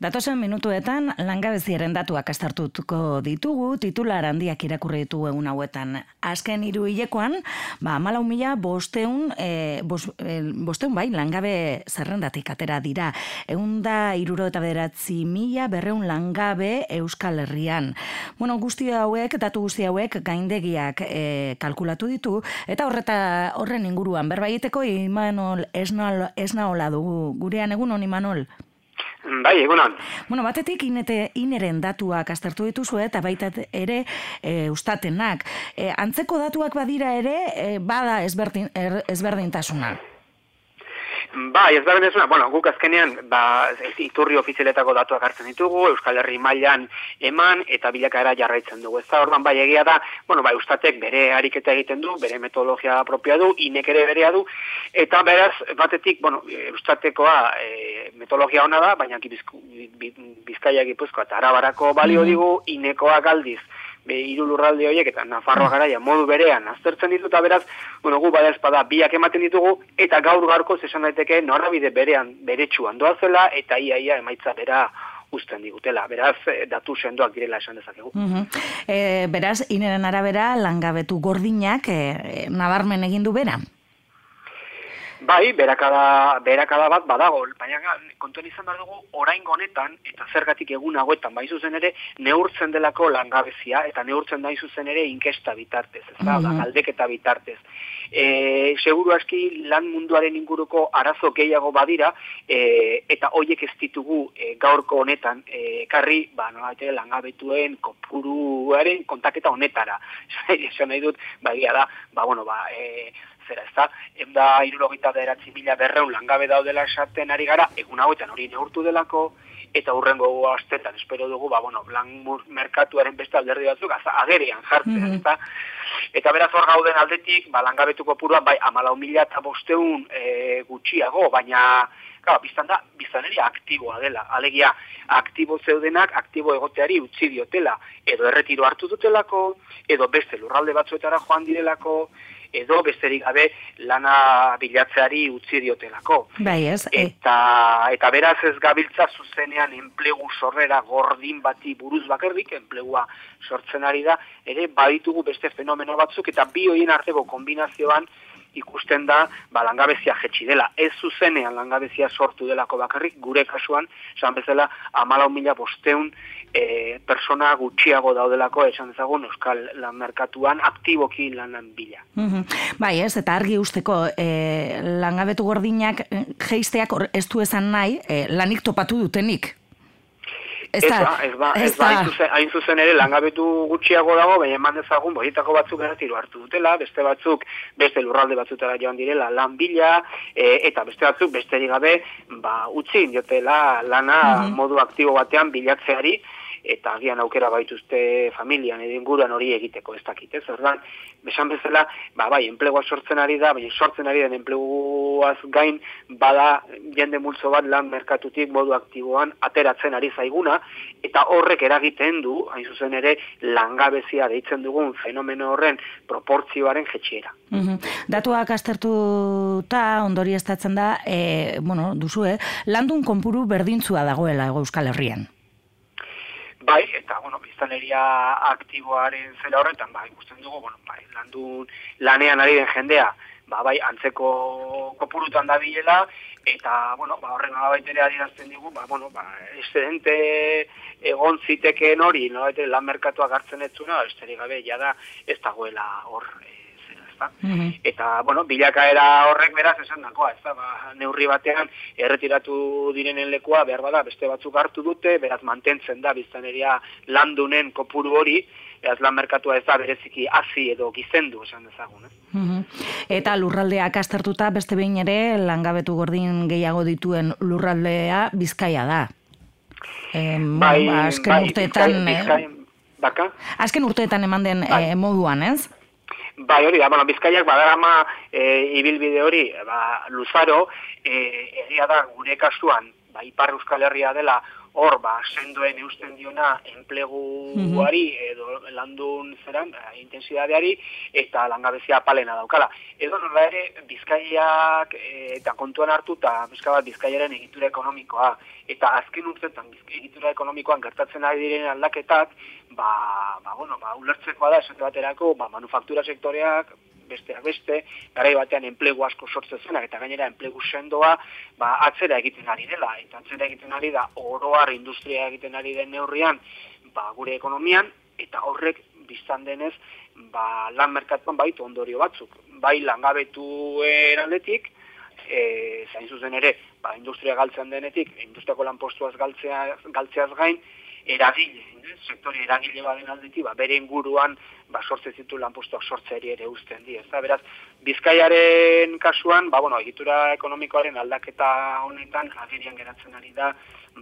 Datosen minutuetan langabeziaren datuak astartutuko ditugu, titular handiak irakurri ditu egun hauetan. Azken hiru hilekoan, ba, malau mila bosteun, e, e, bosteun bai, langabe zerrendatik atera dira. Egun da iruro eta beratzi mila berreun langabe Euskal Herrian. Bueno, guzti hauek, datu guzti hauek gaindegiak e, kalkulatu ditu, eta horreta horren inguruan, berbaieteko Imanol esna dugu. Gurean egun hon Imanol? Bai, egunon. Bueno, batetik inete ineren datuak aztertu dituzu eta baita ere e, ustatenak. E, antzeko datuak badira ere, e, bada ezberdin, er, ezberdintasuna. Ba, ez da bendezuna, bueno, guk azkenean, ba, iturri ofizialetako datuak hartzen ditugu, Euskal Herri mailan eman, eta bilakaera jarraitzen dugu. Ez da, ordan, bai, egia da, bueno, bai, ustatek bere ariketa egiten du, bere metodologia propia du, inek ere berea du, eta beraz, batetik, bueno, ustatekoa e, metodologia ona da, baina bizkaia gipuzkoa eta arabarako balio mm. digu, inekoa galdiz, be hiru lurralde horiek eta Nafarroa mm. garaia modu berean aztertzen ditu eta beraz, bueno, gu bada espada biak ematen ditugu eta gaur garko esan daiteke norabide berean beretsuan doazela eta ia ia emaitza bera uzten digutela. Beraz, eh, datu sendoak direla esan dezakegu. Mm beraz, ineren arabera, langabetu gordinak, e, nabarmen egin du bera? Bai, berakada, berakada bat badago, baina kontuen izan behar dugu orain honetan eta zergatik egun hauetan, bai zuzen ere, neurtzen delako langabezia, eta neurtzen da zuzen ere inkesta bitartez, ez da, mm galdeketa bitartez. E, seguru aski lan munduaren inguruko arazo gehiago badira, e, eta hoiek ez ditugu e, gaurko honetan, e, karri, ba, no, langabetuen kopuruaren kontaketa honetara. Esan nahi dut, ba, da, ba, bueno, ba, e, zera, ez da, emda irurogita beratzi mila berreun langabe daudela esaten ari gara, egun hauetan hori neurtu delako, eta hurrengo astetan espero dugu, ba, bueno, lan merkatuaren beste alderdi batzuk, az, agerian jartzen, mm -hmm. eta beraz hor gauden aldetik, ba, langabetuko purua, bai, amalau mila eta bosteun e, gutxiago, baina, Claro, biztan da, biztaneria aktiboa dela. Alegia, aktibo zeudenak, aktibo egoteari utzi diotela. Edo erretiro hartu dutelako, edo beste lurralde batzuetara joan direlako, edo besterik gabe lana bilatzeari utzi diotelako. Bai, ez. Eh. Eta, eta beraz ez gabiltza zuzenean enplegu sorrera gordin bati buruz bakarrik, enplegua sortzen ari da, ere baditugu beste fenomeno batzuk, eta bi hoien arteko kombinazioan ikusten da ba, langabezia jetxi dela. Ez zuzenean langabezia sortu delako bakarrik, gure kasuan, esan bezala, amalau mila bosteun e, persona gutxiago daudelako, esan dezagun, euskal lan merkatuan aktiboki lanan bila. Mm Bai ez, eta argi usteko, e, langabetu gordinak geisteak eh, ez du esan nahi, e, lanik topatu dutenik, Ez da, ez ba, ez ba, hain zuzen ere, langabetu gutxiago dago, baina eman dezagun, boietako batzuk eratiru hartu dutela, beste batzuk, beste lurralde batzutara joan direla, lan bila, e, eta beste batzuk, beste gabe, ba, utzi, jotela, lana mhm. modu aktibo batean bilatzeari, eta agian aukera baituzte familian edo inguruan hori egiteko ez dakit, ez? Ordan, besan bezala, ba bai, enplegua sortzen ari da, baina sortzen ari den enpleguaz gain bada jende multzo bat lan merkatutik modu aktiboan ateratzen ari zaiguna eta horrek eragiten du, hain zuzen ere, langabezia deitzen dugun fenomeno horren proportzioaren jetxiera. Mm Datuak astertuta ondori estatzen da, e, bueno, duzu, eh? landun konpuru berdintzua dagoela Euskal Herrian. Bai, eta, bueno, biztaneria aktiboaren zela horretan, bai, ikusten dugu, bueno, bai, landun lanean ari den jendea, ba, bai, antzeko kopurutan da bilela, eta, bueno, ba, horren alabaitere adierazten digu, ba, bueno, ba, excedente egon zitekeen hori, no, lan merkatuak hartzen ez zuna, esterik gabe, jada, ez dagoela hor, e, Mhm. Eta, bueno, bilakaera horrek beraz esan dakoa, ez da, ba, neurri batean erretiratu direnen lekua, behar bada, beste batzuk hartu dute, beraz mantentzen da biztaneria landunen kopuru hori, beraz lan merkatua ez da bereziki hasi edo gizendu esan dezagun, ez? Mhm. Eta lurraldeak aztertuta beste behin ere langabetu gordin gehiago dituen lurraldea bizkaia da. Em, bai, ba, azken bai, urteetan... Bizkai, eh, baka? Azken urteetan eman den bai. eh, moduan, ez? Bai, hori da, bueno, bizkaiak badarama e, ibilbide hori, ba, luzaro, e, egia da, gure kasuan, ba, Ipar Euskal Herria dela hor, ba, sendoen eusten diona enpleguari edo landun zeran, ba, intensidadeari, eta langabezia apalena daukala. Edo nola ere, bizkaiak e, eta kontuan hartu, eta bizka bizkaiaren egitura ekonomikoa, eta azken urtetan egitura ekonomikoan gertatzen ari diren aldaketak, ba, ba, bueno, ba, ulertzekoa da, esate baterako, ba, manufaktura sektoreak, besteak beste, garai batean enplegu asko sortzen zenak, eta gainera enplegu sendoa ba, atzera egiten ari dela, eta atzera egiten ari da oroar industria egiten ari den neurrian ba, gure ekonomian, eta horrek biztan denez ba, lan merkatuan baitu ondorio batzuk. Bai langabetu eraldetik, e, zain zuzen ere, ba, industria galtzen denetik, industriako lanpostuaz galtzea, galtzeaz gain, eragile, sektore eragile baden aldetik, ba, bere inguruan ba, sortze zitu lanpostuak sortzeari ere uzten di. Ez beraz, bizkaiaren kasuan, ba, bueno, egitura ekonomikoaren aldaketa honetan, agerian geratzen ari da,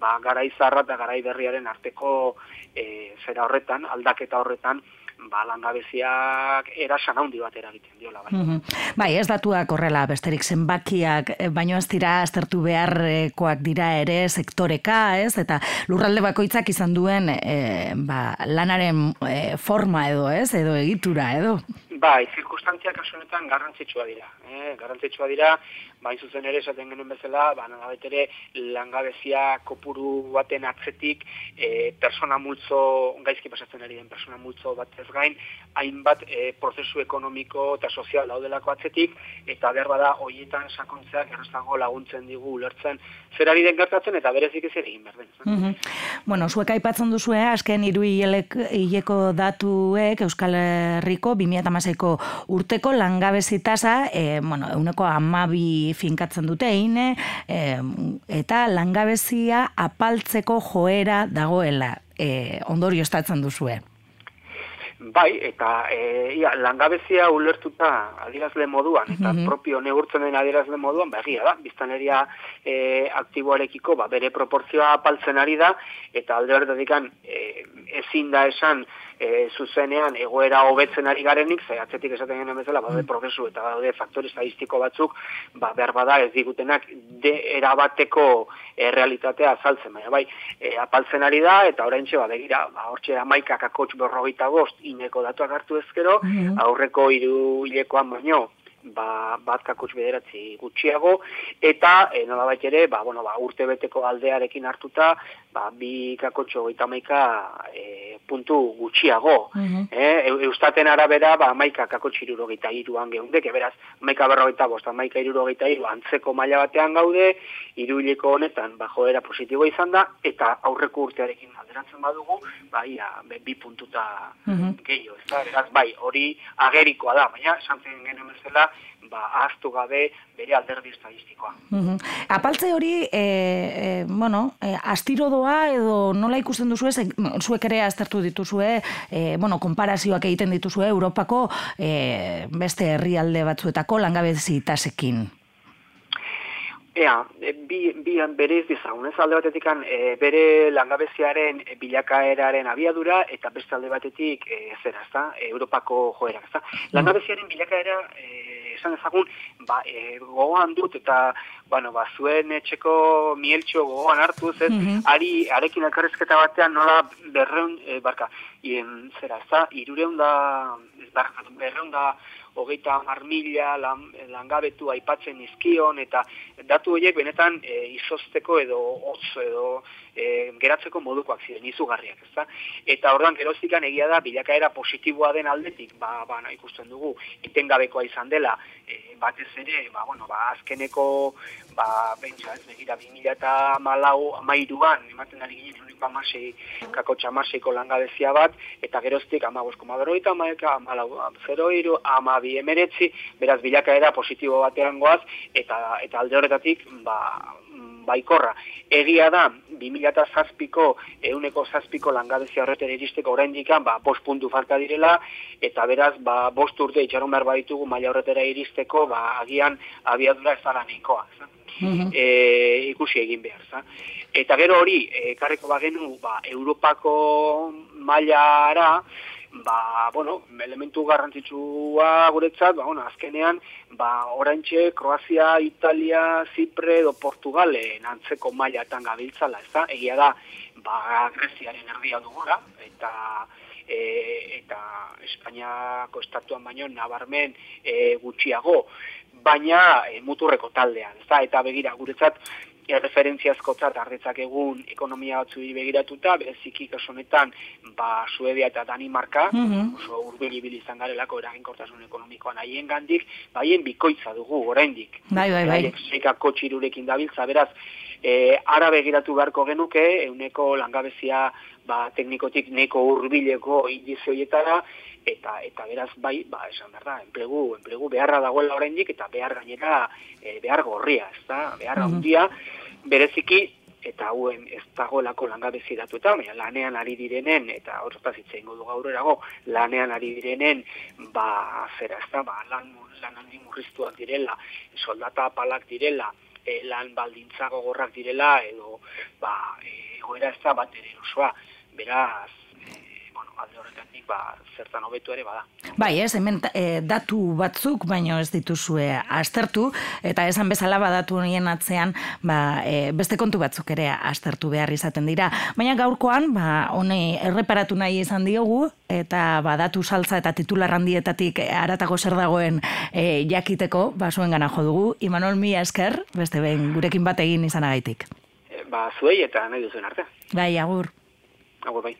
ba, garai zarra eta garai berriaren arteko e, zera horretan, aldaketa horretan, ba, langabeziak erasan handi bat eragiten diola. Bai. bai, ez datuak horrela, besterik zenbakiak, eh, baino ez dira aztertu beharrekoak dira ere sektoreka, ez? Eta lurralde bakoitzak izan duen e, ba, lanaren e, forma edo, ez? Edo egitura, edo? Bai, zirkustantzia kasuanetan garrantzitsua dira. Eh? Garrantzitsua dira, bai zuzen ere esaten genuen bezala, ba, ere langabezia kopuru baten atzetik, e, persona multzo, gaizki pasatzen ari den persona multzo bat ez gain, hainbat e, prozesu ekonomiko eta sozial daudelako atzetik, eta behar bada hoietan sakontzeak errazago laguntzen digu ulertzen zer ari den gertatzen eta berezik ez egin behar den. Bueno, zuek aipatzen duzu, eh? azken iru hileko datuek Euskal Herriko 2008ko urteko langabezitasa, e, bueno, euneko amabi finkatzen dute eine, e, eta langabezia apaltzeko joera dagoela, e, ondorio estatzen duzue. Bai, eta e, ia, langabezia ulertuta adierazle moduan, eta mm -hmm. propio neurtzen den adierazle moduan, begia ba, da, biztaneria e, aktiboarekiko, ba, bere proportzioa apaltzen ari da, eta alde horretatik e, ezin da esan e, zuzenean egoera hobetzen ari garenik, ze atzetik esaten genuen bezala, bade prozesu eta bade faktore estadistiko batzuk, ba, behar bada ez digutenak de erabateko e, realitatea azaltzen, baina bai, e, apaltzen ari da, eta orain txe, ba, begira, ba, hortxe amaikak akotx berrogeita gost, ineko datuak hartu ezkero, mm. aurreko iru hilekoan baino, ba, bat kakotx bederatzi gutxiago, eta e, nola ere, ba, bueno, ba, urte beteko aldearekin hartuta, ba, bi kakotxo gaita maika e, puntu gutxiago. Mm eustaten arabera, ba, maika kakotx iruro gaita iruan geundek, beraz, maika berro gaita bost, maika iruro gaita iru antzeko maila batean gaude, iruileko honetan, ba, joera positibo izan da, eta aurreko urtearekin alderatzen badugu, ba, ia, bi puntuta mm -hmm. gehiago, ez beraz, bai, hori agerikoa da, baina, esan zen genuen bezala, ba, ahaztu gabe bere alderdi estadistikoa. Mm Apaltze hori, e, e, bueno, e, astiro doa edo nola ikusten duzu ez, zuek ere aztertu dituzue, e, bueno, konparazioak egiten dituzue Europako e, beste herrialde batzuetako langabezi tasekin. Ea, bi, bi berez dizagun, ez? Alde batetik e, bere langabeziaren bilakaeraren abiadura eta beste alde batetik e, zera, ez Europako joera, ez Langabeziaren bilakaera e, esan ezagun, ba, e, gogoan dut eta, bueno, ba, zuen etxeko mieltxo gogoan hartu, ez, mm ari, arekin elkarrezketa batean nola berreun, e, barka, ien, zera, ez da, irureun da, barka, berreun da, hogeita marmila lan, langabetu aipatzen izkion, eta datu horiek benetan e, izosteko edo hotz edo e, geratzeko modukoak ziren, izugarriak, ezta? Eta orduan gerozikan egia da, bilakaera positiboa den aldetik, ba, ba no, ikusten dugu, itengabekoa izan dela, e, batez ere, ba, bueno, ba, azkeneko, ba, bentsa, ez, begira, 2000 eta malau, mairuan, ematen ari ginen, uniko amasei, kako txamaseiko langabezia bat, eta geroztik, ama bosko maderoita, ama zero iru, ama bi emeretzi, beraz, bilakaera positibo batean goaz, eta, eta alde horretatik, ba, baikorra. Egia da, 2000 zazpiko, euneko zazpiko langabezia horretan iristeko orain dikan, ba, bost puntu falta direla, eta beraz, ba, bost urte itxaron behar baditugu maila horretara iristeko, ba, agian abiadura ez dara nahikoa. Mhm. E, ikusi egin behar. Za? Eta gero hori, e, karriko bagenu, ba, Europako mailara, ba, bueno, elementu garrantzitsua guretzat, ba, bueno, azkenean, ba, oraintxe, Kroazia, Italia, Zipre edo Portugale antzeko mailatan gabiltzala, ez da? Egia da, ba, Greziaren erdia dugula, eta e, eta Espainiako estatuan baino nabarmen e, gutxiago, baina e, muturreko taldean, ez da? Eta begira, guretzat, referentziazkotzat arretzak egun ekonomia batzu begiratuta, bereziki honetan ba, Suedia eta Danimarka, mm -hmm. oso urbili izan garelako eraginkortasun ekonomikoan haien gandik, ba, haien bikoitza dugu, oraindik. Bai, bai, bai. Zeikako txirurekin dabiltza, beraz, e, ara begiratu beharko genuke, euneko langabezia ba, teknikotik neko urbileko indizioietara, eta eta beraz bai, ba, esan behar da, enplegu, enplegu beharra dagoela oraindik eta behar gainera e, behar gorria, ez da, behar handia, bereziki, eta hauen ez dagoelako langabezi datu baina lanean ari direnen, eta horretaz hitz egingo du gaur erago, lanean ari direnen, ba, zera ez da, ba, lan, lan handi murriztuak direla, soldata apalak direla, e, lan baldintza gogorrak direla, edo, ba, e, goera ez da bat ere osoa, beraz, alde horretatik ba, zertan hobetu ere bada. Bai, ez, hemen e, datu batzuk, baino ez dituzue aztertu, eta esan bezala badatu nien atzean, ba, e, beste kontu batzuk ere aztertu behar izaten dira. Baina gaurkoan, ba, honi erreparatu nahi izan diogu, eta badatu saltza eta titular handietatik aratago zer dagoen e, jakiteko, ba, zuen gana jo dugu. Imanol, mi esker, beste behin, gurekin bat egin izanagaitik. Ba, zuei eta nahi duzuen arte. Bai, agur. Agur, bai.